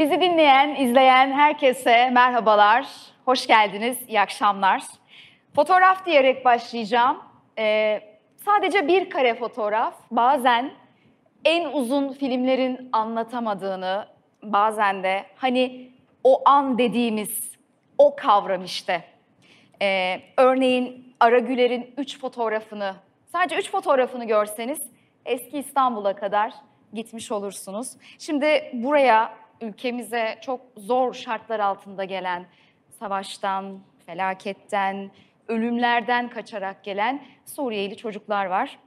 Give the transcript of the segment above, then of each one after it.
Bizi dinleyen, izleyen herkese merhabalar, hoş geldiniz, iyi akşamlar. Fotoğraf diyerek başlayacağım. Ee, sadece bir kare fotoğraf bazen en uzun filmlerin anlatamadığını, bazen de hani o an dediğimiz o kavram işte. Ee, örneğin Aragüler'in üç fotoğrafını, sadece üç fotoğrafını görseniz eski İstanbul'a kadar gitmiş olursunuz. Şimdi buraya ülkemize çok zor şartlar altında gelen, savaştan, felaketten, ölümlerden kaçarak gelen Suriyeli çocuklar var.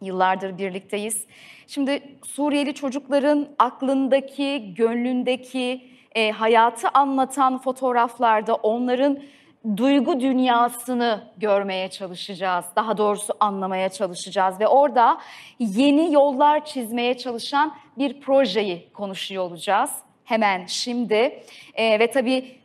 Yıllardır birlikteyiz. Şimdi Suriyeli çocukların aklındaki, gönlündeki e, hayatı anlatan fotoğraflarda onların duygu dünyasını görmeye çalışacağız. Daha doğrusu anlamaya çalışacağız ve orada yeni yollar çizmeye çalışan bir projeyi konuşuyor olacağız. Hemen şimdi ee, ve tabii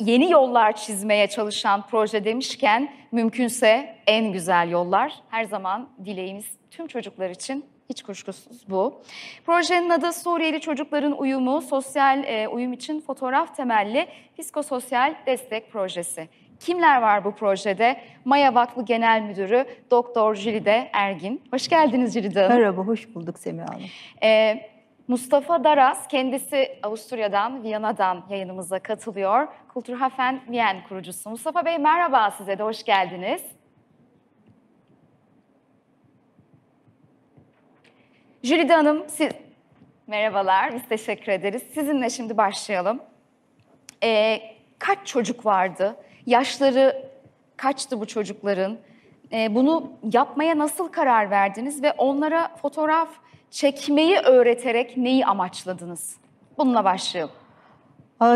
yeni yollar çizmeye çalışan proje demişken mümkünse en güzel yollar her zaman dileğimiz tüm çocuklar için hiç kuşkusuz bu. Projenin adı Suriyeli Çocukların Uyumu, Sosyal e, Uyum için Fotoğraf Temelli Psikososyal Destek Projesi. Kimler var bu projede? Maya Vakfı Genel Müdürü Doktor Jülide Ergin. Hoş geldiniz Jülide Hanım. Merhaba, hoş bulduk Semih Hanım. Ee, Mustafa Daras, kendisi Avusturya'dan, Viyana'dan yayınımıza katılıyor. Kulturhafen Viyen kurucusu. Mustafa Bey merhaba size de hoş geldiniz. Jülide Hanım, siz... merhabalar, biz teşekkür ederiz. Sizinle şimdi başlayalım. Ee, kaç çocuk vardı? Yaşları kaçtı bu çocukların? Ee, bunu yapmaya nasıl karar verdiniz ve onlara fotoğraf çekmeyi öğreterek neyi amaçladınız? Bununla başlayalım.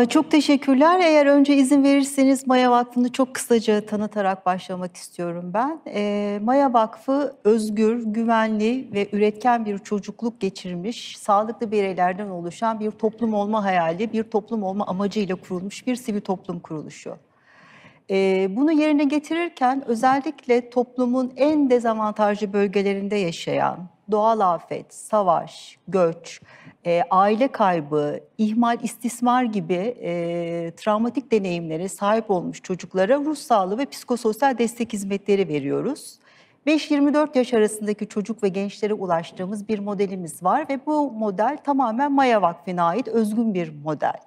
Çok teşekkürler. Eğer önce izin verirseniz Maya Vakfı'nı çok kısaca tanıtarak başlamak istiyorum ben. E, Maya Vakfı özgür, güvenli ve üretken bir çocukluk geçirmiş, sağlıklı bireylerden oluşan bir toplum olma hayali, bir toplum olma amacıyla kurulmuş bir sivil toplum kuruluşu. E, bunu yerine getirirken özellikle toplumun en dezavantajlı bölgelerinde yaşayan, doğal afet, savaş, göç, e, aile kaybı, ihmal, istismar gibi e, travmatik deneyimlere sahip olmuş çocuklara ruh sağlığı ve psikososyal destek hizmetleri veriyoruz. 5-24 yaş arasındaki çocuk ve gençlere ulaştığımız bir modelimiz var ve bu model tamamen Maya Vakfı'na ait özgün bir model.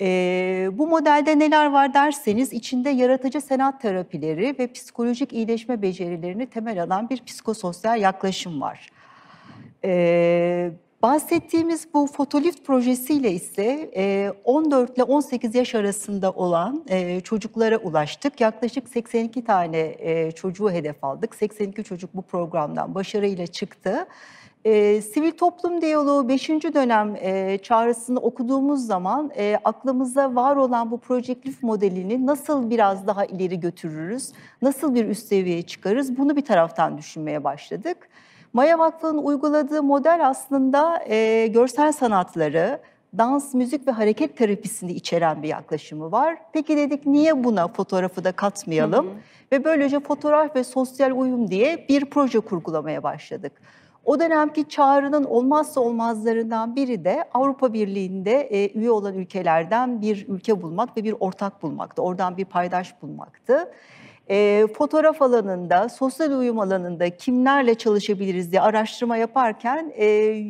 Ee, bu modelde neler var derseniz içinde yaratıcı sanat terapileri ve psikolojik iyileşme becerilerini temel alan bir psikososyal yaklaşım var. Ee, bahsettiğimiz bu fotolift projesiyle ise e, 14 ile 18 yaş arasında olan e, çocuklara ulaştık. Yaklaşık 82 tane e, çocuğu hedef aldık. 82 çocuk bu programdan başarıyla çıktı. E, sivil toplum diyaloğu 5. dönem e, çağrısını okuduğumuz zaman e, aklımıza var olan bu projektif modelini nasıl biraz daha ileri götürürüz, nasıl bir üst seviyeye çıkarız bunu bir taraftan düşünmeye başladık. Maya Vakfı'nın uyguladığı model aslında e, görsel sanatları, dans, müzik ve hareket terapisini içeren bir yaklaşımı var. Peki dedik niye buna fotoğrafı da katmayalım? Hı hı. Ve böylece fotoğraf ve sosyal uyum diye bir proje kurgulamaya başladık. O dönemki çağrının olmazsa olmazlarından biri de Avrupa Birliği'nde e, üye olan ülkelerden bir ülke bulmak ve bir ortak bulmaktı. Oradan bir paydaş bulmaktı. E, fotoğraf alanında, sosyal uyum alanında kimlerle çalışabiliriz diye araştırma yaparken e,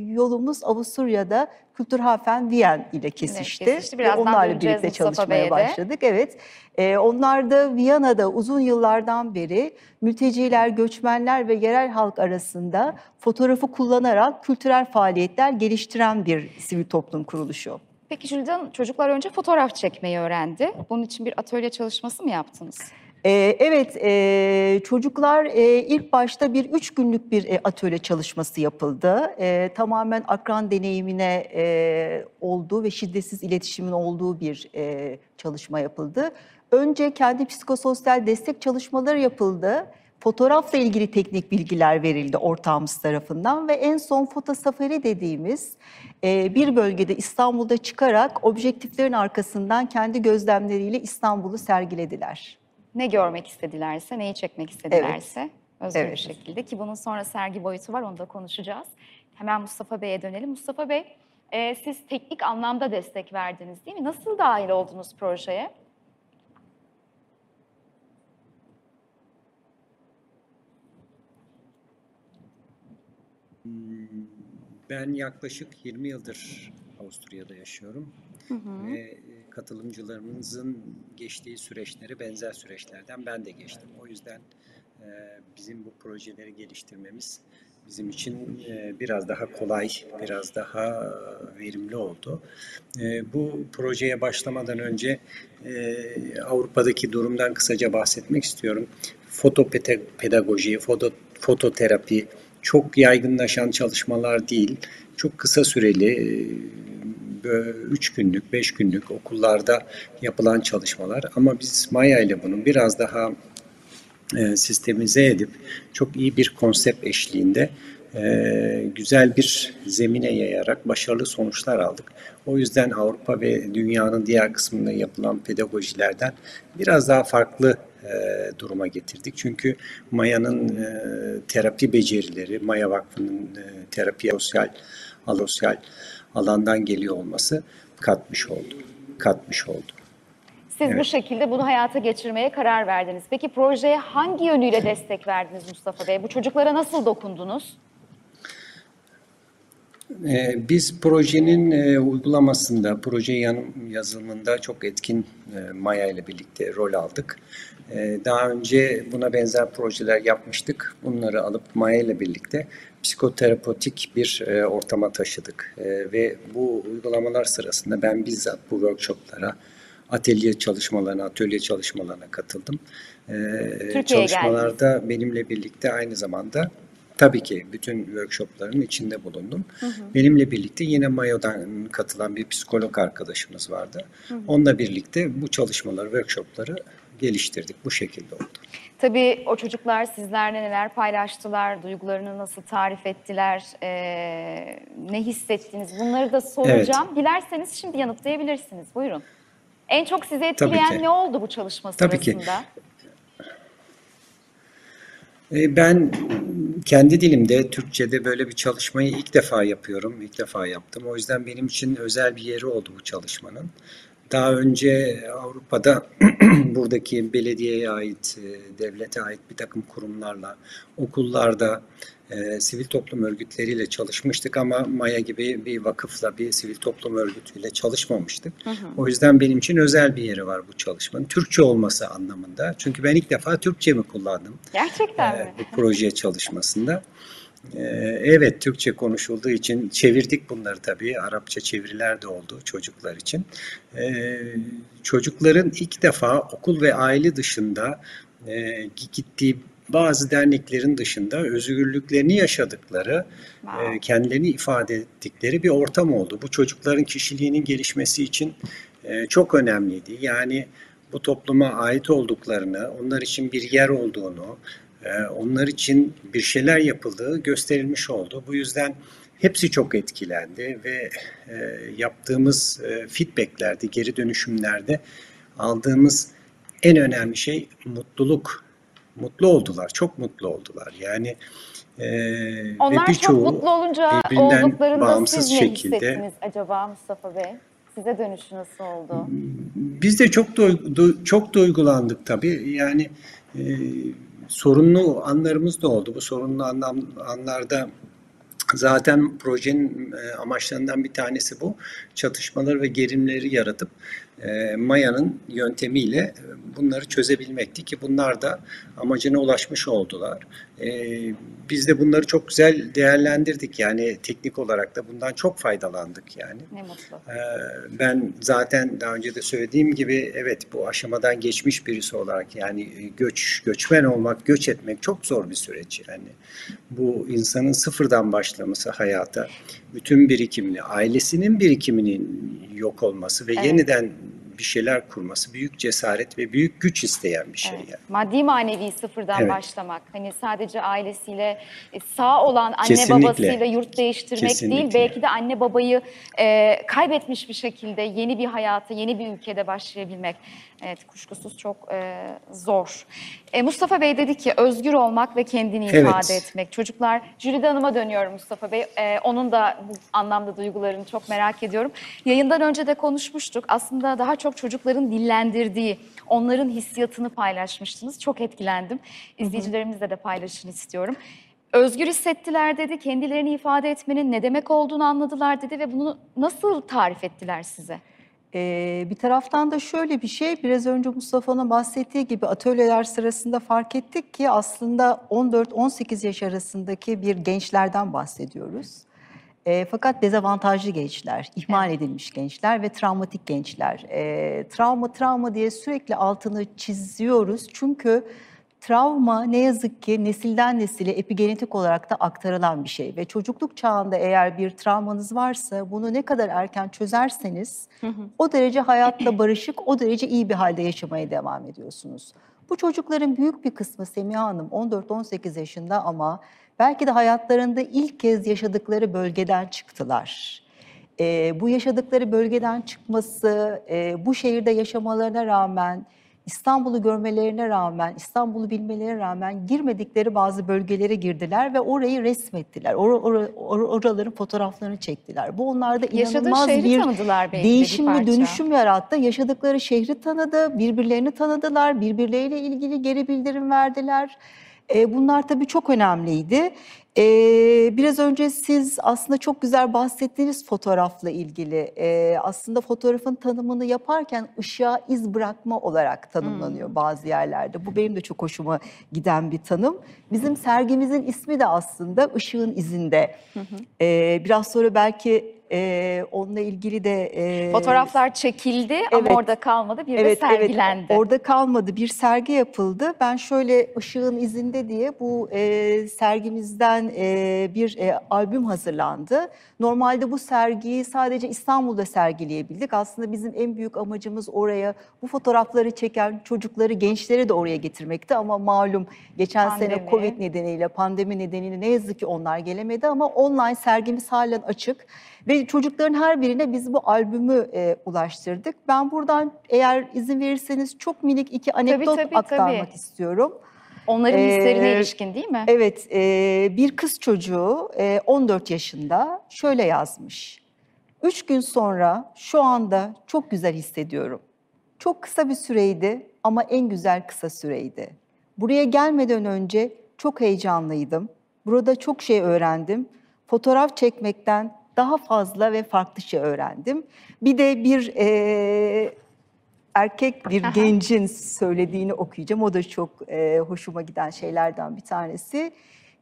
yolumuz Avusturya'da Kültürhafen Viyen ile kesişti. Evet, kesişti. Ve onlarla birlikte çalışmaya başladık. Evet. E, onlar da Viyana'da uzun yıllardan beri mülteciler, göçmenler ve yerel halk arasında fotoğrafı kullanarak kültürel faaliyetler geliştiren bir sivil toplum kuruluşu. Peki Jülden, çocuklar önce fotoğraf çekmeyi öğrendi. Bunun için bir atölye çalışması mı yaptınız? Ee, evet, e, çocuklar e, ilk başta bir üç günlük bir e, atölye çalışması yapıldı. E, tamamen akran deneyimine e, olduğu ve şiddetsiz iletişimin olduğu bir e, çalışma yapıldı. Önce kendi psikososyal destek çalışmaları yapıldı. Fotoğrafla ilgili teknik bilgiler verildi ortağımız tarafından ve en son foto safari dediğimiz e, bir bölgede İstanbul'da çıkarak objektiflerin arkasından kendi gözlemleriyle İstanbul'u sergilediler ne görmek istedilerse, neyi çekmek istedilerse evet. özgür evet. bir şekilde ki bunun sonra sergi boyutu var onu da konuşacağız. Hemen Mustafa Bey'e dönelim. Mustafa Bey, e, siz teknik anlamda destek verdiniz değil mi? Nasıl dahil oldunuz projeye? Ben yaklaşık 20 yıldır Avusturya'da yaşıyorum ve e, katılımcılarımızın geçtiği süreçleri benzer süreçlerden ben de geçtim. O yüzden e, bizim bu projeleri geliştirmemiz bizim için e, biraz daha kolay, biraz daha verimli oldu. Bu projeye başlamadan önce Avrupa'daki durumdan kısaca bahsetmek istiyorum. Fotopedagoji, foto, fototerapi çok yaygınlaşan çalışmalar değil. Çok kısa süreli, 3 günlük, 5 günlük okullarda yapılan çalışmalar. Ama biz Maya ile bunun biraz daha e, sistemize edip çok iyi bir konsept eşliğinde e, güzel bir zemine yayarak başarılı sonuçlar aldık. O yüzden Avrupa ve dünyanın diğer kısmında yapılan pedagojilerden biraz daha farklı e, duruma getirdik. Çünkü Maya'nın e, terapi becerileri, Maya Vakfı'nın e, terapi sosyal, alosyal alandan geliyor olması katmış oldu. Katmış oldu. Siz bu Evet. şekilde bunu hayata geçirmeye karar verdiniz. Peki projeye hangi yönüyle destek verdiniz Mustafa Bey? Bu çocuklara nasıl dokundunuz? Ee, Biz projenin e, uygulamasında, proje yazılımında çok etkin e, Maya ile birlikte rol aldık. E, Daha önce buna benzer projeler yapmıştık. Bunları alıp Maya ile birlikte psikoterapotik bir ortama taşıdık. Ve bu uygulamalar sırasında ben bizzat bu workshoplara, atölye çalışmalarına, atölye çalışmalarına katıldım. E, geldiniz. Çalışmalarda benimle birlikte aynı zamanda Tabii ki bütün workshopların içinde bulundum. Benimle birlikte yine Mayo'dan katılan bir psikolog arkadaşımız vardı. Onunla birlikte bu çalışmaları, workshopları geliştirdik. Bu şekilde oldu. Tabii o çocuklar sizlerle neler paylaştılar, duygularını nasıl tarif ettiler, eee, ne hissettiniz bunları da soracağım. Dilerseniz şimdi yanıtlayabilirsiniz. Buyurun. En çok sizi etkileyen ki. ne oldu bu çalışma Tabii ki. sırasında? E, Ben kendi dilimde Türkçe'de böyle bir çalışmayı ilk defa yapıyorum. ilk defa yaptım. O yüzden benim için özel bir yeri oldu bu çalışmanın. Daha önce Avrupa'da buradaki belediyeye ait, e, devlete ait bir takım kurumlarla, okullarda, e, sivil toplum örgütleriyle çalışmıştık ama Maya gibi bir vakıfla, bir sivil toplum örgütüyle çalışmamıştık. O yüzden benim için özel bir yeri var bu çalışmanın. Türkçe olması anlamında. Çünkü ben ilk defa Türkçe kullandım Gerçekten e, mi? bu proje çalışmasında. E, Evet, Türkçe konuşulduğu için çevirdik bunları tabii. Arapça çeviriler de oldu çocuklar için. E, Çocukların ilk defa okul ve aile dışında e, gittiği bazı derneklerin dışında özgürlüklerini yaşadıkları, Wow. e, kendilerini ifade ettikleri bir ortam oldu. Bu çocukların kişiliğinin gelişmesi için e, çok önemliydi. Yani bu topluma ait olduklarını, onlar için bir yer olduğunu, onlar için bir şeyler yapıldığı gösterilmiş oldu. Bu yüzden hepsi çok etkilendi ve e, yaptığımız e, feedbacklerde, geri dönüşümlerde aldığımız en önemli şey mutluluk. Mutlu oldular, çok mutlu oldular. Yani e, ve Onlar çok birçoğu mutlu olunca birbirinden bağımsız siz ne şekilde acaba Mustafa Bey? Size dönüşü nasıl oldu? Biz de çok du- du- çok duygulandık tabii. Yani e, sorunlu anlarımız da oldu. Bu sorunlu anlam, anlarda zaten projenin e, amaçlarından bir tanesi bu. Çatışmaları ve gerilimleri yaratıp Maya'nın yöntemiyle e, bunları çözebilmekti ki bunlar da amacına ulaşmış oldular. E, biz de bunları çok güzel değerlendirdik. Yani teknik olarak da bundan çok faydalandık yani. Ne mutlu. Ben zaten daha önce de söylediğim gibi evet bu aşamadan geçmiş birisi olarak yani e, göç göçmen olmak, göç etmek çok zor bir süreç yani. Bu insanın sıfırdan başlaması hayata, bütün birikimini, ailesinin birikiminin yok olması ve Evet. yeniden bir şeyler kurması büyük cesaret ve büyük güç isteyen bir şey Evet. yani. Maddi manevi sıfırdan Evet. başlamak. Hani sadece ailesiyle e, sağ olan anne Kesinlikle. babasıyla yurt değiştirmek değil. Kesinlikle. Belki de anne babayı e, kaybetmiş bir şekilde yeni bir hayata, yeni bir ülkede başlayabilmek. Evet kuşkusuz çok e, zor. E, Mustafa Bey dedi ki özgür olmak ve kendini Evet. ifade etmek. Çocuklar, Jülide Hanım'a dönüyorum Mustafa Bey. E, onun da bu anlamda duygularını çok merak ediyorum. Yayından önce de konuşmuştuk. Aslında daha çok çocukların dillendirdiği, onların hissiyatını paylaşmıştınız. Çok etkilendim. İzleyicilerimizle de paylaşın istiyorum. Özgür hissettiler dedi, kendilerini ifade etmenin ne demek olduğunu anladılar dedi ve bunu nasıl tarif ettiler size? Ee, bir taraftan da şöyle bir şey, biraz önce Mustafa'nın bahsettiği gibi atölyeler sırasında fark ettik ki aslında 14-18 yaş arasındaki bir gençlerden bahsediyoruz. Ee, fakat dezavantajlı gençler, ihmal edilmiş gençler ve travmatik gençler. Ee, travma travma diye sürekli altını çiziyoruz çünkü travma ne yazık ki nesilden nesile epigenetik olarak da aktarılan bir şey ve çocukluk çağında eğer bir travmanız varsa bunu ne kadar erken çözerseniz o derece hayatla barışık, o derece iyi bir halde yaşamaya devam ediyorsunuz. Bu çocukların büyük bir kısmı Semiha Hanım 14-18 yaşında ama belki de hayatlarında ilk kez yaşadıkları bölgeden çıktılar. Ee, bu yaşadıkları bölgeden çıkması, e, bu şehirde yaşamalarına rağmen, İstanbul'u görmelerine rağmen, İstanbul'u bilmelerine rağmen girmedikleri bazı bölgelere girdiler ve orayı resmettiler. Or, or- or- oraların fotoğraflarını çektiler. Bu onlarda inanılmaz bir bir değişim ve parça. dönüşüm yarattı. Yaşadıkları şehri tanıdı, birbirlerini tanıdılar, birbirleriyle ilgili geri bildirim verdiler. E, bunlar tabii çok önemliydi. E, biraz önce siz aslında çok güzel bahsettiğiniz fotoğrafla ilgili. E, aslında fotoğrafın tanımını yaparken ışığa iz bırakma olarak tanımlanıyor bazı yerlerde. Bu benim de çok hoşuma giden bir tanım. Bizim sergimizin ismi de aslında ışığın izinde. E, biraz sonra belki e, onunla ilgili de... e, Fotoğraflar çekildi ama evet. orada kalmadı. Bir de sergilendi. Evet, orada kalmadı. Bir sergi yapıldı. Ben şöyle ışığın izinde diye bu e, sergimizden e, bir e, albüm hazırlandı. Normalde bu sergiyi sadece İstanbul'da sergileyebildik. Aslında bizim en büyük amacımız oraya bu fotoğrafları çeken çocukları, gençleri de oraya getirmekti. Ama malum geçen sene Pandemi. Covid nedeniyle, pandemi nedeniyle ne yazık ki onlar gelemedi ama online sergimiz halen açık. Ve çocukların her birine biz bu albümü e, ulaştırdık. Ben buradan eğer izin verirseniz çok minik iki anekdot tabii, aktarmak tabii. istiyorum. Onların hislerine Ee, ilişkin değil mi? Evet, e, bir kız çocuğu e, 14 yaşında şöyle yazmış. Üç gün sonra şu anda çok güzel hissediyorum. Çok kısa bir süreydi ama en güzel kısa süreydi. Buraya gelmeden önce çok heyecanlıydım. Burada çok şey öğrendim. Fotoğraf çekmekten daha fazla ve farklı şey öğrendim. Bir de bir e, erkek bir gencin söylediğini okuyacağım. O da çok e, hoşuma giden şeylerden bir tanesi.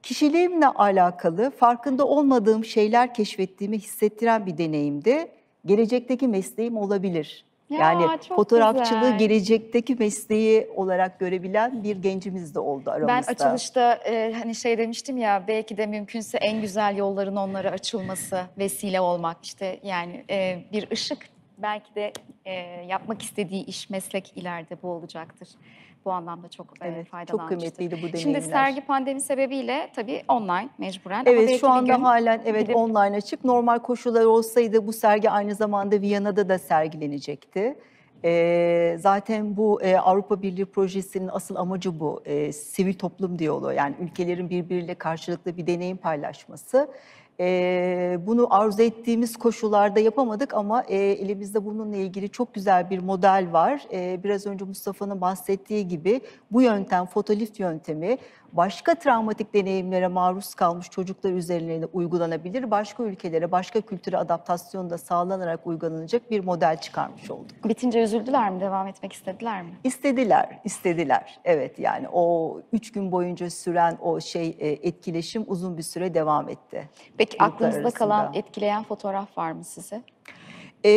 Kişiliğimle alakalı farkında olmadığım şeyler keşfettiğimi hissettiren bir deneyimdi. Gelecekteki mesleğim olabilir. Ya, yani fotoğrafçılığı güzel. gelecekteki mesleği olarak görebilen bir gencimiz de oldu aramızda. Ben açılışta e, hani şey demiştim ya belki de mümkünse en güzel yolların onlara açılması, vesile olmak işte yani e, bir ışık belki de e, yapmak istediği iş, meslek ileride bu olacaktır. Bu anlamda çok e, Evet, çok faydalanmıştır. kıymetliydi bu deneyimler. Şimdi sergi pandemi sebebiyle tabii online mecburen Evet şu anda gün halen evet gidip- online açık. Normal koşullar olsaydı bu sergi aynı zamanda Viyana'da da sergilenecekti. Ee, zaten bu e, Avrupa Birliği projesinin asıl amacı bu. E, sivil toplum diyaloğu yani ülkelerin birbiriyle karşılıklı bir deneyim paylaşması. Bunu arzu ettiğimiz koşullarda yapamadık ama elimizde bununla ilgili çok güzel bir model var. Biraz önce Mustafa'nın bahsettiği gibi bu yöntem, fotolift yöntemi başka travmatik deneyimlere maruz kalmış çocuklar üzerine uygulanabilir. Başka ülkelere, başka kültüre adaptasyon da sağlanarak uygulanacak bir model çıkarmış olduk. bitince üzüldüler mi? Devam etmek istediler mi? İstediler, istediler. Evet yani o üç gün boyunca süren o şey e, etkileşim uzun bir süre devam etti. Peki aklınızda kalan arasında. etkileyen fotoğraf var mı size? Ee,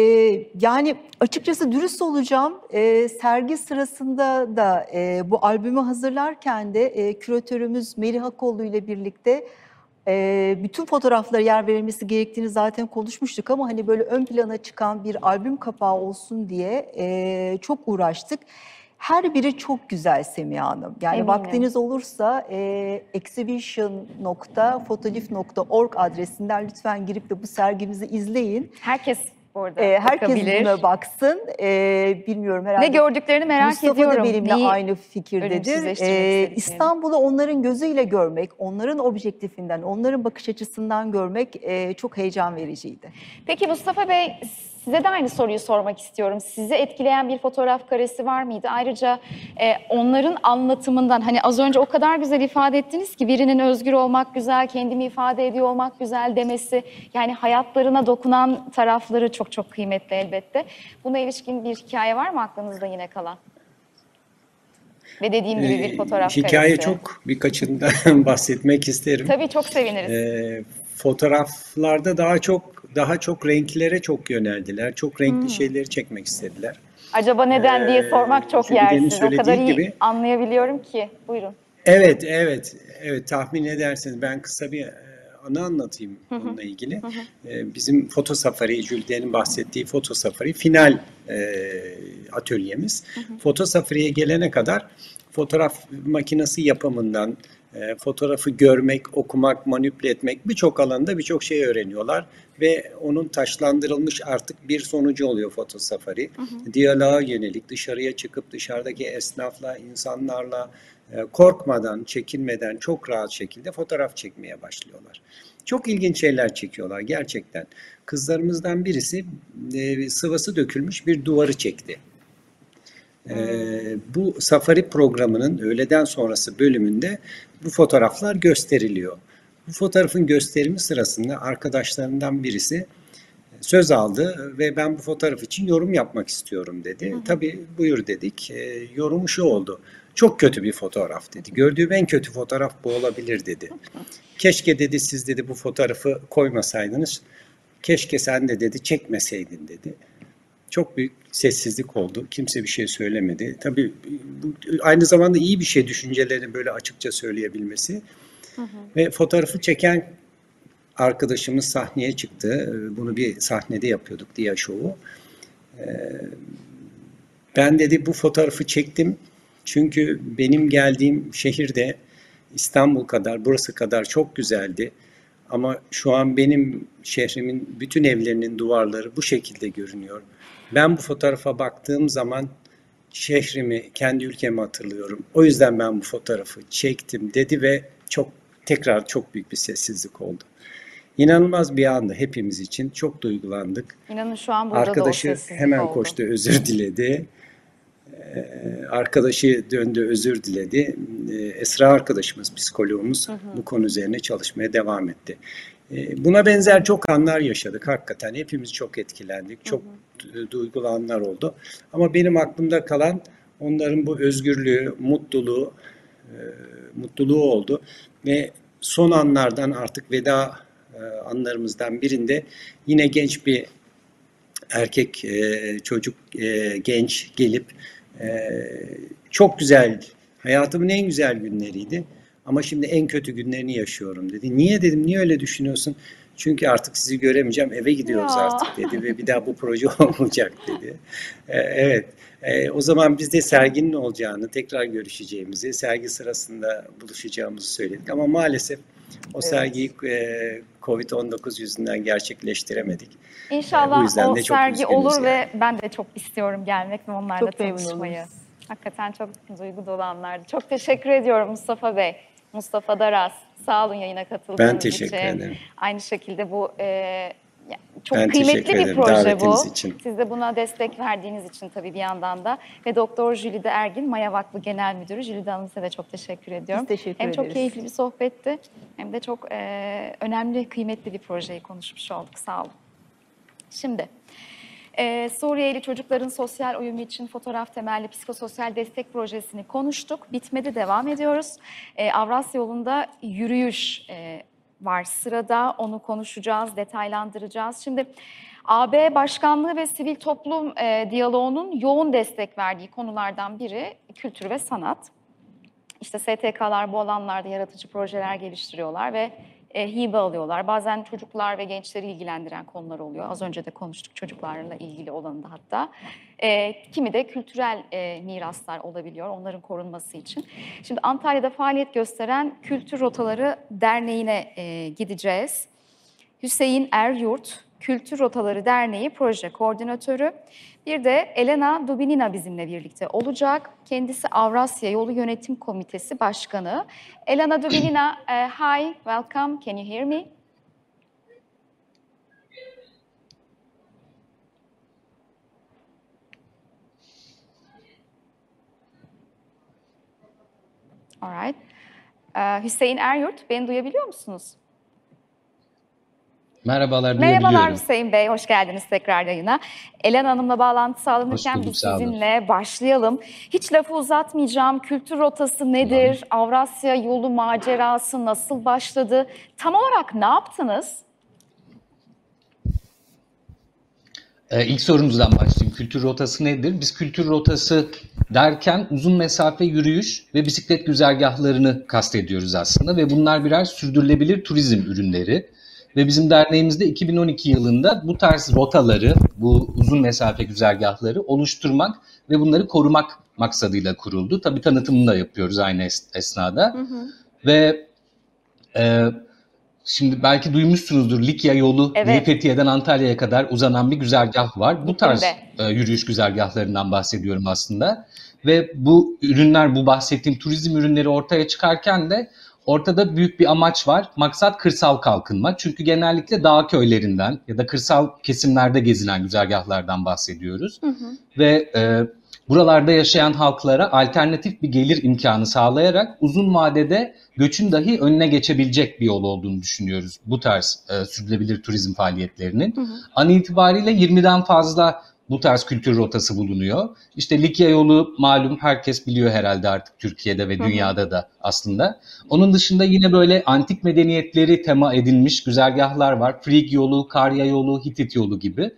yani açıkçası dürüst olacağım. Ee, sergi sırasında da e, bu albümü hazırlarken de e, küratörümüz Melih Akollu ile birlikte Ee, bütün fotoğraflara yer verilmesi gerektiğini zaten konuşmuştuk ama hani böyle ön plana çıkan bir albüm kapağı olsun diye e, çok uğraştık. Her biri çok güzel Semiha Hanım. Yani Eminim. vaktiniz olursa e, exhibition.fotolif.org adresinden lütfen girip de bu sergimizi izleyin. Herkes orada Ee, herkes bakabilir. buna baksın. Ee, bilmiyorum herhalde. Ne gördüklerini merak Mustafa ediyorum. da benimle Neyi- aynı fikirdedir. istediklerini. İstanbul'u onların gözüyle görmek, onların objektifinden, onların bakış açısından görmek e, çok heyecan vericiydi. Peki Mustafa Bey size de aynı soruyu sormak istiyorum. Sizi etkileyen bir fotoğraf karesi var mıydı? Ayrıca e, onların anlatımından hani az önce o kadar güzel ifade ettiniz ki birinin özgür olmak güzel, kendimi ifade ediyor olmak güzel demesi. Yani hayatlarına dokunan tarafları çok çok kıymetli elbette. Buna ilişkin bir hikaye var mı aklınızda yine kalan? Ve dediğim gibi bir Ee, fotoğraf Hikaye karesi. çok birkaçından bahsetmek isterim. Tabii çok seviniriz. Ee, fotoğraflarda daha çok daha çok renklere çok yöneldiler. Çok renkli Hmm. şeyleri çekmek istediler. Acaba neden diye Ee, sormak çok yersiz. O kadar iyi gibi- anlayabiliyorum ki. Buyurun. Evet, evet, evet tahmin edersiniz. Ben kısa bir e, anı anlatayım bununla ilgili. E, Bizim foto safari, Jülden'in bahsettiği foto safari final e, atölyemiz. Foto safariye gelene kadar fotoğraf makinesi yapımından, e, fotoğrafı görmek, okumak, manipüle etmek birçok alanda birçok şey öğreniyorlar ve onun taşlandırılmış artık bir sonucu oluyor foto safari. Diyaloğa yönelik dışarıya çıkıp dışarıdaki esnafla, insanlarla e, korkmadan, çekinmeden çok rahat şekilde fotoğraf çekmeye başlıyorlar. Çok ilginç şeyler çekiyorlar gerçekten. Kızlarımızdan birisi e, sıvası dökülmüş bir duvarı çekti. Ee, bu safari programının öğleden sonrası bölümünde bu fotoğraflar gösteriliyor. Bu fotoğrafın gösterimi sırasında arkadaşlarından birisi söz aldı ve ben bu fotoğraf için yorum yapmak istiyorum dedi. Tabii buyur dedik. Ee, yorumu şu oldu. Çok kötü bir fotoğraf dedi. Gördüğüm en kötü fotoğraf bu olabilir dedi. Keşke dedi siz dedi bu fotoğrafı koymasaydınız. Keşke sen de dedi çekmeseydin dedi. Çok büyük sessizlik oldu. Kimse bir şey söylemedi. Tabii bu aynı zamanda iyi bir şey düşüncelerini böyle açıkça söyleyebilmesi. Ve fotoğrafı çeken arkadaşımız sahneye çıktı. Bunu bir sahnede yapıyorduk Dia Show'u. Ee, Ben dedi bu fotoğrafı çektim. Çünkü benim geldiğim şehirde İstanbul kadar, burası kadar çok güzeldi. Ama şu an benim şehrimin bütün evlerinin duvarları bu şekilde görünüyor. Ben bu fotoğrafa baktığım zaman şehrimi, kendi ülkemi hatırlıyorum. O yüzden ben bu fotoğrafı çektim dedi ve çok tekrar çok büyük bir sessizlik oldu. İnanılmaz bir anda hepimiz için çok duygulandık. İnanın şu an burada Arkadaşı da o sessizlik hemen oldu. koştu, özür diledi. Ee, Arkadaşı döndü, özür diledi. Ee, Esra arkadaşımız, psikologumuz bu konu üzerine çalışmaya devam etti. Ee, Buna benzer çok anlar yaşadık hakikaten. Hepimiz çok etkilendik, çok du- duygulu anlar oldu. Ama benim aklımda kalan onların bu özgürlüğü, mutluluğu, e, mutluluğu oldu. Ve son anlardan artık veda e, anlarımızdan birinde yine genç bir erkek e, çocuk genç gelip çok güzel hayatımın en güzel günleriydi ama şimdi en kötü günlerini yaşıyorum dedi. Niye dedim niye öyle düşünüyorsun? Çünkü artık sizi göremeyeceğim eve gidiyoruz Ya. artık dedi ve bir daha bu proje olmayacak dedi. E, evet E, o zaman biz de serginin olacağını tekrar görüşeceğimizi sergi sırasında buluşacağımızı söyledik ama maalesef o sergiyi e, Covid-19 yüzünden gerçekleştiremedik. İnşallah yüzden o de çok sergi olur yani. ve ben de çok istiyorum gelmek ve onlarla Çok tanışmayı. Hakikaten çok duygu dolu anlardı. Çok teşekkür ediyorum Mustafa Bey. Mustafa Daraz. Sağ olun yayına katıldığınız Ben teşekkür için. ederim. Aynı şekilde bu e, çok Ben kıymetli bir proje bu. için. Siz de buna destek verdiğiniz için tabii bir yandan da. Ve Doktor Jülide Ergin, Maya Vakfı Genel Müdürü. Jülide Hanım size de çok teşekkür ediyorum. Biz teşekkür hem çok ederiz. keyifli bir sohbetti hem de çok e, önemli, kıymetli bir projeyi konuşmuş olduk. Sağ olun. Şimdi e, Suriyeli çocukların sosyal uyumu için fotoğraf temelli psikososyal destek projesini konuştuk. Bitmedi devam ediyoruz. E, Avrasya yolunda yürüyüş e, var sırada. Onu konuşacağız, detaylandıracağız. Şimdi AB Başkanlığı ve Sivil Toplum e, Diyaloğu'nun yoğun destek verdiği konulardan biri kültür ve sanat. İşte STK'lar bu alanlarda yaratıcı projeler geliştiriyorlar ve e, hibe alıyorlar. Bazen çocuklar ve gençleri ilgilendiren konular oluyor. Az önce de konuştuk çocuklarla ilgili olanı da hatta. E, kimi de kültürel e, miraslar olabiliyor onların korunması için. Şimdi Antalya'da faaliyet gösteren Kültür Rotaları Derneği'ne e, gideceğiz. Hüseyin Eryurt, Kültür Rotaları Derneği Proje Koordinatörü. Bir de Elena Dubinina bizimle birlikte olacak. Kendisi Avrasya Yolu Yönetim Komitesi Başkanı. Elena Dubinina, eh, hi, welcome. Can you hear me? All right. Eh, Hüseyin Eryurt, beni duyabiliyor musunuz? Merhabalar Merhabalar. Hüseyin Bey, hoş geldiniz tekrar yayına. Elen Hanım'la bağlantı sağlanırken bulduk, biz sizinle başlayalım. Hiç lafı uzatmayacağım. Kültür rotası nedir? Avrasya yolu macerası nasıl başladı? Tam olarak ne yaptınız? Ee, ilk sorumuzdan başlayayım. Kültür rotası nedir? Biz kültür rotası derken uzun mesafe yürüyüş ve bisiklet güzergahlarını kastediyoruz aslında ve bunlar birer sürdürülebilir turizm ürünleri. Ve bizim derneğimizde 2012 yılında bu tarz rotaları, bu uzun mesafe güzergahları oluşturmak ve bunları korumak maksadıyla kuruldu. Tabii tanıtımını da yapıyoruz aynı es- esnada. Ve e, şimdi belki duymuşsunuzdur Likya yolu Evet. Fethiye'den Antalya'ya kadar uzanan bir güzergah var. Bu tarz e, yürüyüş güzergahlarından bahsediyorum aslında. Ve bu ürünler, bu bahsettiğim turizm ürünleri ortaya çıkarken de ortada büyük bir amaç var. Maksat kırsal kalkınma. Çünkü genellikle dağ köylerinden ya da kırsal kesimlerde gezinen güzergahlardan bahsediyoruz. Ve e, buralarda yaşayan halklara alternatif bir gelir imkanı sağlayarak uzun vadede göçün dahi önüne geçebilecek bir yol olduğunu düşünüyoruz bu tarz e, sürdürülebilir turizm faaliyetlerinin. An itibariyle 20'den fazla bu tarz kültür rotası bulunuyor. İşte Likya yolu malum herkes biliyor herhalde artık Türkiye'de ve dünyada da aslında. Onun dışında yine böyle antik medeniyetleri tema edilmiş güzergahlar var. Frig yolu, Karya yolu, Hitit yolu gibi.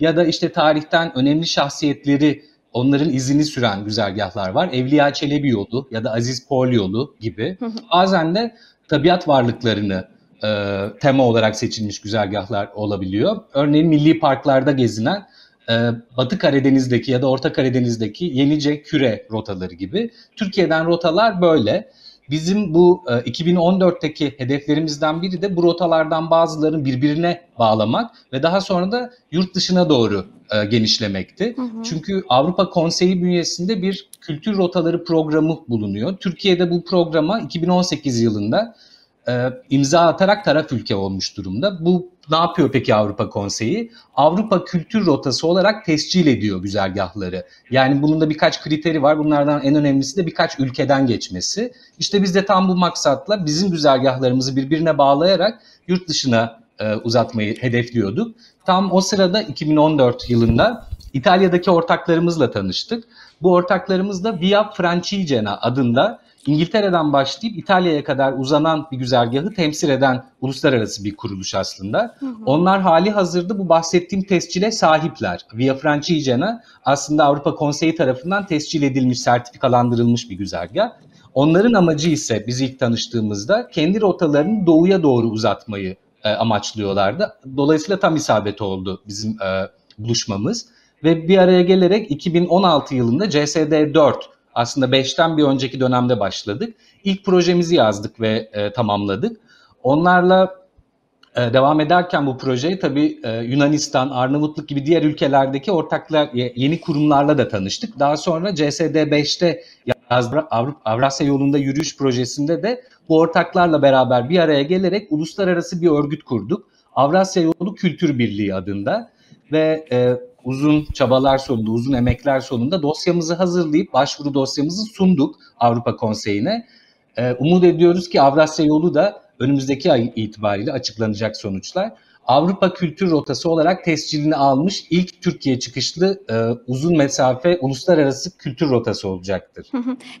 Ya da işte tarihten önemli şahsiyetleri onların izini süren güzergahlar var. Evliya Çelebi yolu ya da Aziz Pol yolu gibi. Bazen de tabiat varlıklarını e, tema olarak seçilmiş güzergahlar olabiliyor. Örneğin milli parklarda gezinen Batı Karadeniz'deki ya da Orta Karadeniz'deki Yenice Küre rotaları gibi. Türkiye'den rotalar böyle. Bizim bu e, 2014'teki hedeflerimizden biri de bu rotalardan bazılarını birbirine bağlamak ve daha sonra da yurt dışına doğru e, genişlemekti. Çünkü Avrupa Konseyi bünyesinde bir kültür rotaları programı bulunuyor. Türkiye'de bu programa 2018 yılında e, imza atarak taraf ülke olmuş durumda. Bu ne yapıyor peki Avrupa Konseyi? Avrupa Kültür Rotası olarak tescil ediyor güzergahları. Yani bunun da birkaç kriteri var. Bunlardan en önemlisi de birkaç ülkeden geçmesi. İşte biz de tam bu maksatla bizim güzergahlarımızı birbirine bağlayarak yurt dışına e, uzatmayı hedefliyorduk. Tam o sırada 2014 yılında İtalya'daki ortaklarımızla tanıştık. Bu ortaklarımız da Via Francigena adında İngiltere'den başlayıp İtalya'ya kadar uzanan bir güzergahı temsil eden uluslararası bir kuruluş aslında. Onlar hali hazırda bu bahsettiğim tescile sahipler. Via Francigena aslında Avrupa Konseyi tarafından tescil edilmiş, sertifikalandırılmış bir güzergah. Onların amacı ise biz ilk tanıştığımızda kendi rotalarını doğuya doğru uzatmayı e, amaçlıyorlardı. Dolayısıyla tam isabet oldu bizim e, buluşmamız. Ve bir araya gelerek 2016 yılında CSD4 aslında 5'ten bir önceki dönemde başladık. İlk projemizi yazdık ve e, tamamladık. Onlarla e, devam ederken bu projeyi tabii e, Yunanistan, Arnavutluk gibi diğer ülkelerdeki ortaklar, ye- yeni kurumlarla da tanıştık. Daha sonra CSD 5'te Yazdıra- Avrupa Avrasya yolunda yürüyüş projesinde de bu ortaklarla beraber bir araya gelerek uluslararası bir örgüt kurduk. Avrasya Yolu Kültür Birliği adında ve e, uzun çabalar sonunda, uzun emekler sonunda dosyamızı hazırlayıp başvuru dosyamızı sunduk Avrupa Konseyi'ne. E, umut ediyoruz ki Avrasya Yolu da önümüzdeki ay itibariyle açıklanacak sonuçlar. Avrupa Kültür Rotası olarak tescilini almış ilk Türkiye çıkışlı e, uzun mesafe uluslararası kültür rotası olacaktır.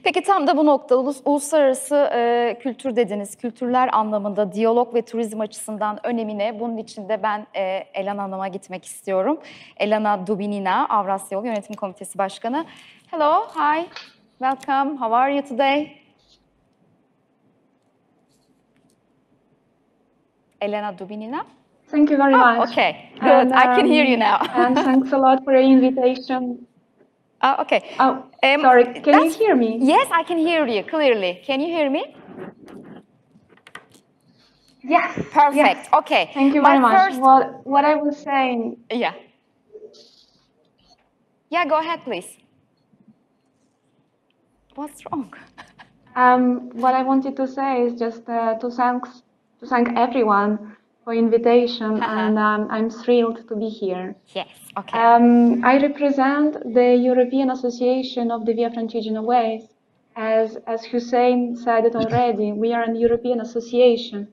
Peki tam da bu nokta ulus- uluslararası e, kültür dediniz. Kültürler anlamında diyalog ve turizm açısından önemine bunun için de ben e, Elana Hanım'a gitmek istiyorum. Elana Dubinina, Avrasya Yolu Yönetim Komitesi Başkanı. Hello, hi, welcome, how are you today? Elena Dubinina. Thank you very Oh, much. okay, good. And, I can hear you um, now. and thanks a lot for the invitation. Ah, okay. Oh, Um, sorry, can you hear me? Yes, I can hear you clearly. Can you hear me? Yes. Perfect. yes. Okay. Thank you My very much. first- What, what I was saying, Yeah. Yeah, go ahead, please. What's wrong? um, what I wanted to say is just uh, to thanks to thank everyone for invitation, and um, I'm thrilled to be here. Yes. Okay. Um, I represent the European Association of the Via Francigena Ways. As, as Hussein said it already, we are an European association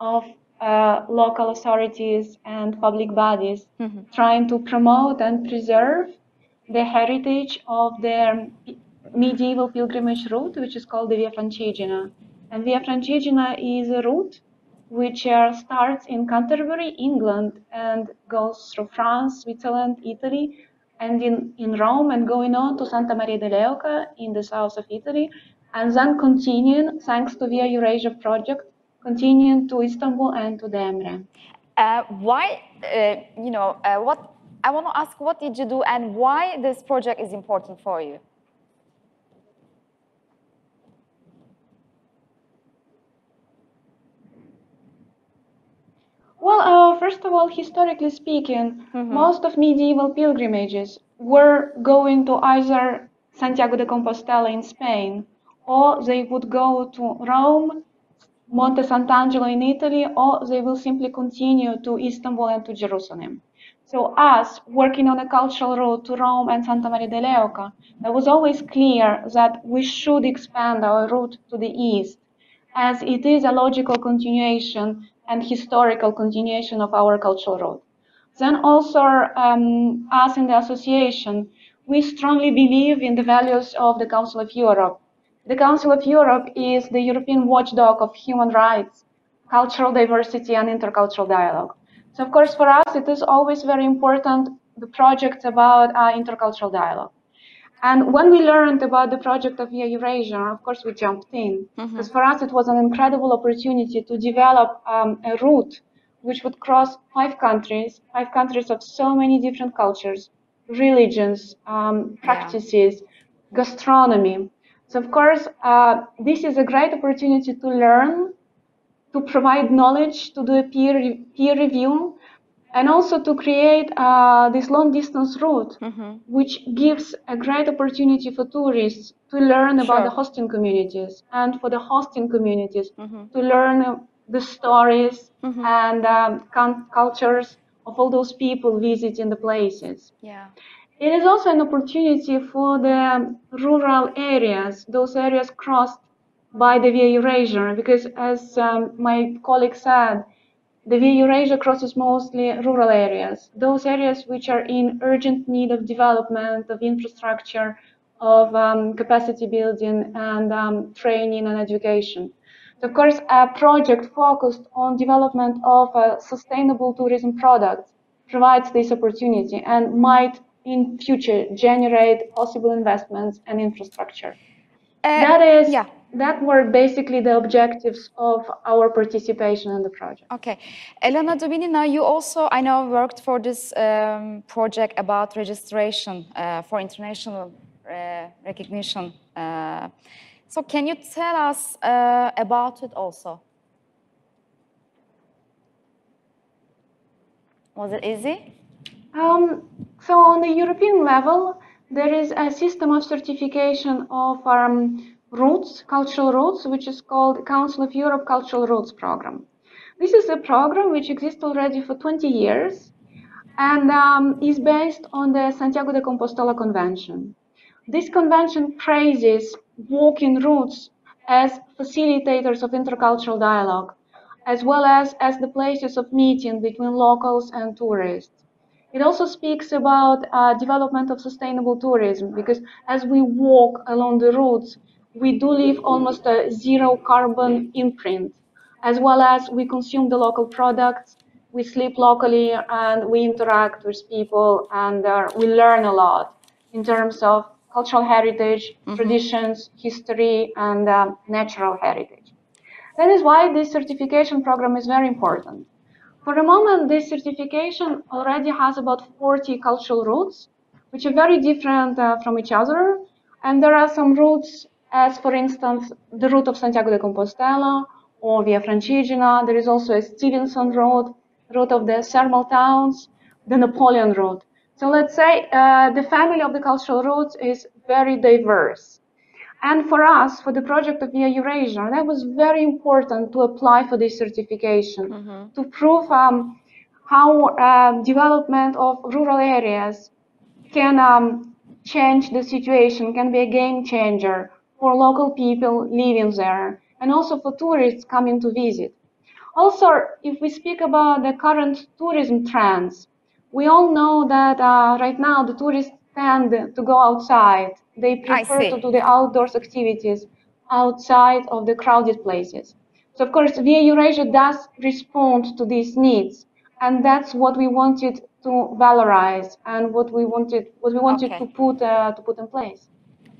of uh, local authorities and public bodies trying to promote and preserve the heritage of the medieval pilgrimage route, which is called the Via Francigena. And Via Francigena is a route which starts in Canterbury, England, and goes through France, Switzerland, Italy, and in, in Rome, and going on to Santa Maria de Leuca in the south of Italy, and then continuing, thanks to Via Eurasia project, continuing to Istanbul and to Demre. Uh, why, uh, you know, uh, what I want to ask, what did you do and why this project is important for you? Well, uh, first of all, historically speaking, most of medieval pilgrimages were going to either Santiago de Compostela in Spain, or they would go to Rome, Monte Sant'Angelo in Italy, or they will simply continue to Istanbul and to Jerusalem. So, us working on a cultural route to Rome and Santa Maria de Leuca, it was always clear that we should expand our route to the east as it is a logical continuation and historical continuation of our cultural road. Then also, um, us in the association, we strongly believe in the values of the Council of Europe. The Council of Europe is the European watchdog of human rights, cultural diversity, and intercultural dialogue. So, of course, for us, it is always very important the project about uh, intercultural dialogue. And when we learned about the project of Via Eurasia, of course, we jumped in. Because for us, it was an incredible opportunity to develop um, a route which would cross five countries, five countries of so many different cultures, religions, um, practices, gastronomy. So, of course, uh, this is a great opportunity to learn, to provide knowledge, to do a peer, re- peer review, and also to create uh, this long distance route, which gives a great opportunity for tourists to learn about Sure. the hosting communities and for the hosting communities to learn uh, the stories and um, cul- cultures of all those people visiting the places. Yeah. It is also an opportunity for the rural areas, those areas crossed by the Via Eurasia, because as um, my colleague said, the Via Eurasia crosses mostly rural areas, those areas which are in urgent need of development, of infrastructure, of um, capacity building and um, training and education. So, of course, a project focused on development of uh, sustainable tourism products provides this opportunity and might in future generate possible investments and infrastructure. Uh, that is yeah. That were basically the objectives of our participation in the project. Okay. Elena Dubinina, you also, I know, worked for this um, project about registration uh, for international uh, recognition. Uh, so, can you tell us uh, about it also? Was it easy? Um, so on the European level, there is a system of certification of um, routes, cultural routes, which is called Council of Europe Cultural Routes Program. This is a program which exists already for 20 years and um, is based on the Santiago de Compostela Convention. This convention praises walking routes as facilitators of intercultural dialogue, as well as as the places of meeting between locals and tourists. It also speaks about uh, development of sustainable tourism because as we walk along the routes, we do leave almost a zero carbon imprint, as well as we consume the local products, we sleep locally, and we interact with people, and uh, we learn a lot in terms of cultural heritage, traditions, history, and um, natural heritage. That is why this certification program is very important. For the moment, this certification already has about 40 cultural routes, which are very different uh, from each other. And there are some routes, as for instance, the route of Santiago de Compostela or Via Francigena. There is also a Stevenson route, route of the thermal towns, the Napoleon Road. So let's say uh, the family of the cultural routes is very diverse. And for us, for the project of Via Eurasia, that was very important to apply for this certification to prove um, how um, development of rural areas can um, change the situation, can be a game changer for local people living there, and also for tourists coming to visit. Also, if we speak about the current tourism trends, we all know that uh, right now the tourists tend to go outside. They prefer to do the outdoors activities outside of the crowded places. So of course, Via Eurasia does respond to these needs, and that's what we wanted to valorize and what we wanted, what we wanted Okay. to put uh, to put in place.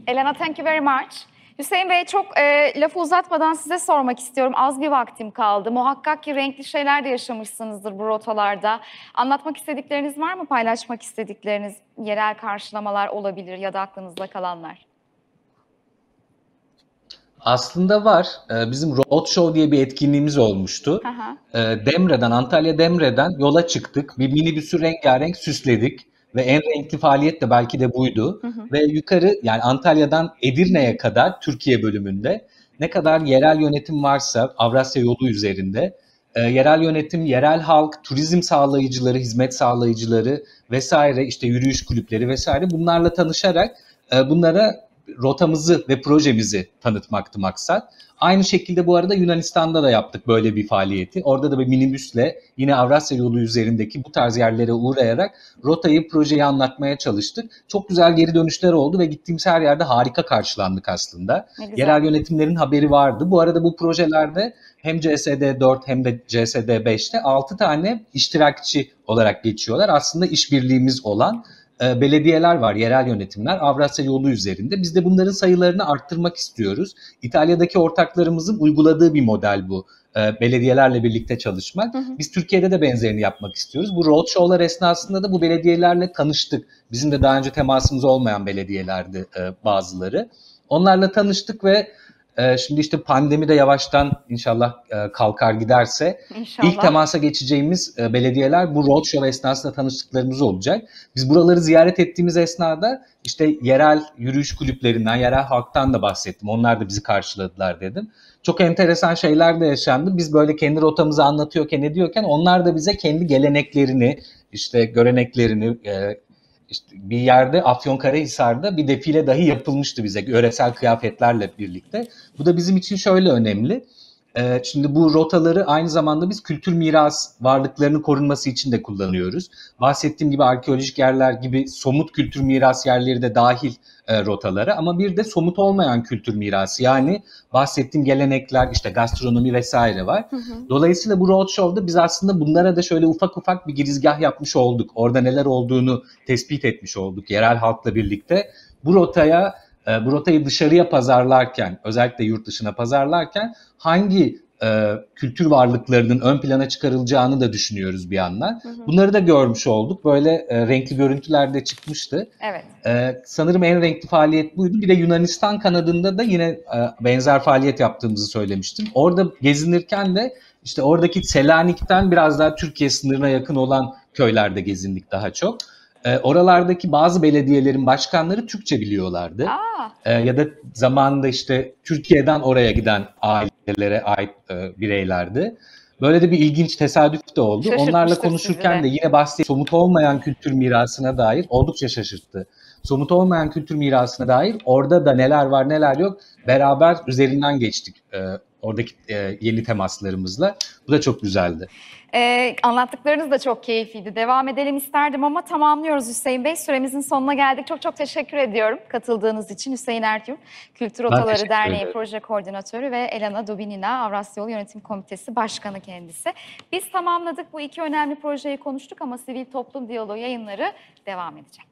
Elena thank you very much. Hüseyin Bey çok e, lafı uzatmadan size sormak istiyorum. Az bir vaktim kaldı. Muhakkak ki renkli şeyler de yaşamışsınızdır bu rotalarda. Anlatmak istedikleriniz var mı? Paylaşmak istedikleriniz yerel karşılamalar olabilir ya da aklınızda kalanlar. Aslında var. Ee, Bizim Roadshow diye bir etkinliğimiz olmuştu. Hı. Ee, Demre'den, Antalya Demre'den yola çıktık. Bir minibüsü rengarenk süsledik. Ve en renkli faaliyet de belki de buydu. Ve yukarı yani Antalya'dan Edirne'ye kadar Türkiye bölümünde ne kadar yerel yönetim varsa Avrasya yolu üzerinde e, yerel yönetim, yerel halk, turizm sağlayıcıları, hizmet sağlayıcıları vesaire işte yürüyüş kulüpleri vesaire bunlarla tanışarak e, bunlara rotamızı ve projemizi tanıtmaktı maksat. Aynı şekilde bu arada Yunanistan'da da yaptık böyle bir faaliyeti. Orada da bir minibüsle yine Avrasya yolu üzerindeki bu tarz yerlere uğrayarak rotayı, projeyi anlatmaya çalıştık. Çok güzel geri dönüşler oldu ve gittiğimiz her yerde harika karşılandık aslında. Yerel yönetimlerin haberi vardı. Bu arada bu projelerde hem CSD 4 hem de CSD 5'te 6 tane iştirakçı olarak geçiyorlar. Aslında işbirliğimiz olan e, belediyeler var, yerel yönetimler Avrasya yolu üzerinde. Biz de bunların sayılarını arttırmak istiyoruz. İtalya'daki ortaklarımızın uyguladığı bir model bu. E, belediyelerle birlikte çalışmak. Biz Türkiye'de de benzerini yapmak istiyoruz. Bu roadshow'lar esnasında da bu belediyelerle tanıştık. Bizim de daha önce temasımız olmayan belediyelerdi e, bazıları. Onlarla tanıştık ve şimdi işte pandemi de yavaştan inşallah e, kalkar giderse İnşallah. İlk temasa geçeceğimiz e, belediyeler bu roadshow esnasında tanıştıklarımız olacak. Biz buraları ziyaret ettiğimiz esnada işte yerel yürüyüş kulüplerinden, yerel halktan da bahsettim. Onlar da bizi karşıladılar dedim. Çok enteresan şeyler de yaşandı. Biz böyle kendi rotamızı anlatıyorken, ediyorken onlar da bize kendi geleneklerini, işte göreneklerini, e, işte bir yerde Afyonkarahisar'da bir defile dahi yapılmıştı bize yöresel kıyafetlerle birlikte. Bu da bizim için şöyle önemli. Ee, Şimdi bu rotaları aynı zamanda biz kültür miras varlıklarının korunması için de kullanıyoruz. Bahsettiğim gibi arkeolojik yerler gibi somut kültür miras yerleri de dahil e, rotalara ama bir de somut olmayan kültür mirası yani bahsettiğim gelenekler işte gastronomi vesaire var. Dolayısıyla bu roadshow'da biz aslında bunlara da şöyle ufak ufak bir girizgah yapmış olduk. Orada neler olduğunu tespit etmiş olduk yerel halkla birlikte. Bu rotaya e, bu rotayı dışarıya pazarlarken, özellikle yurt dışına pazarlarken hangi e, kültür varlıklarının ön plana çıkarılacağını da düşünüyoruz bir yandan. Bunları da görmüş olduk. Böyle e, renkli görüntüler de çıkmıştı. Evet. Ee, sanırım en renkli faaliyet buydu. Bir de Yunanistan kanadında da yine e, benzer faaliyet yaptığımızı söylemiştim. Orada gezinirken de işte oradaki Selanik'ten biraz daha Türkiye sınırına yakın olan köylerde gezindik daha çok. Ee, oralardaki bazı belediyelerin başkanları Türkçe biliyorlardı. Aa, Ee, ya da zamanında işte Türkiye'den oraya giden ailelere ait e, bireylerdi. Böyle de bir ilginç tesadüf de oldu. Onlarla konuşurken sizi de de. yine bahsettiğim somut olmayan kültür mirasına dair oldukça şaşırttı. Somut olmayan kültür mirasına dair orada da neler var neler yok beraber üzerinden geçtik e, oradaki e, yeni temaslarımızla. Bu da çok güzeldi. Ee, anlattıklarınız da çok keyifliydi. Devam edelim isterdim ama tamamlıyoruz Hüseyin Bey. Süremizin sonuna geldik. Çok çok teşekkür ediyorum katıldığınız için. Hüseyin Ertürk, Kültür Otaları Derneği ederim. Proje Koordinatörü ve Elena Dubinina, Avrasya Yolu Yönetim Komitesi Başkanı kendisi. Biz tamamladık bu iki önemli projeyi konuştuk ama sivil toplum diyaloğu yayınları devam edecek.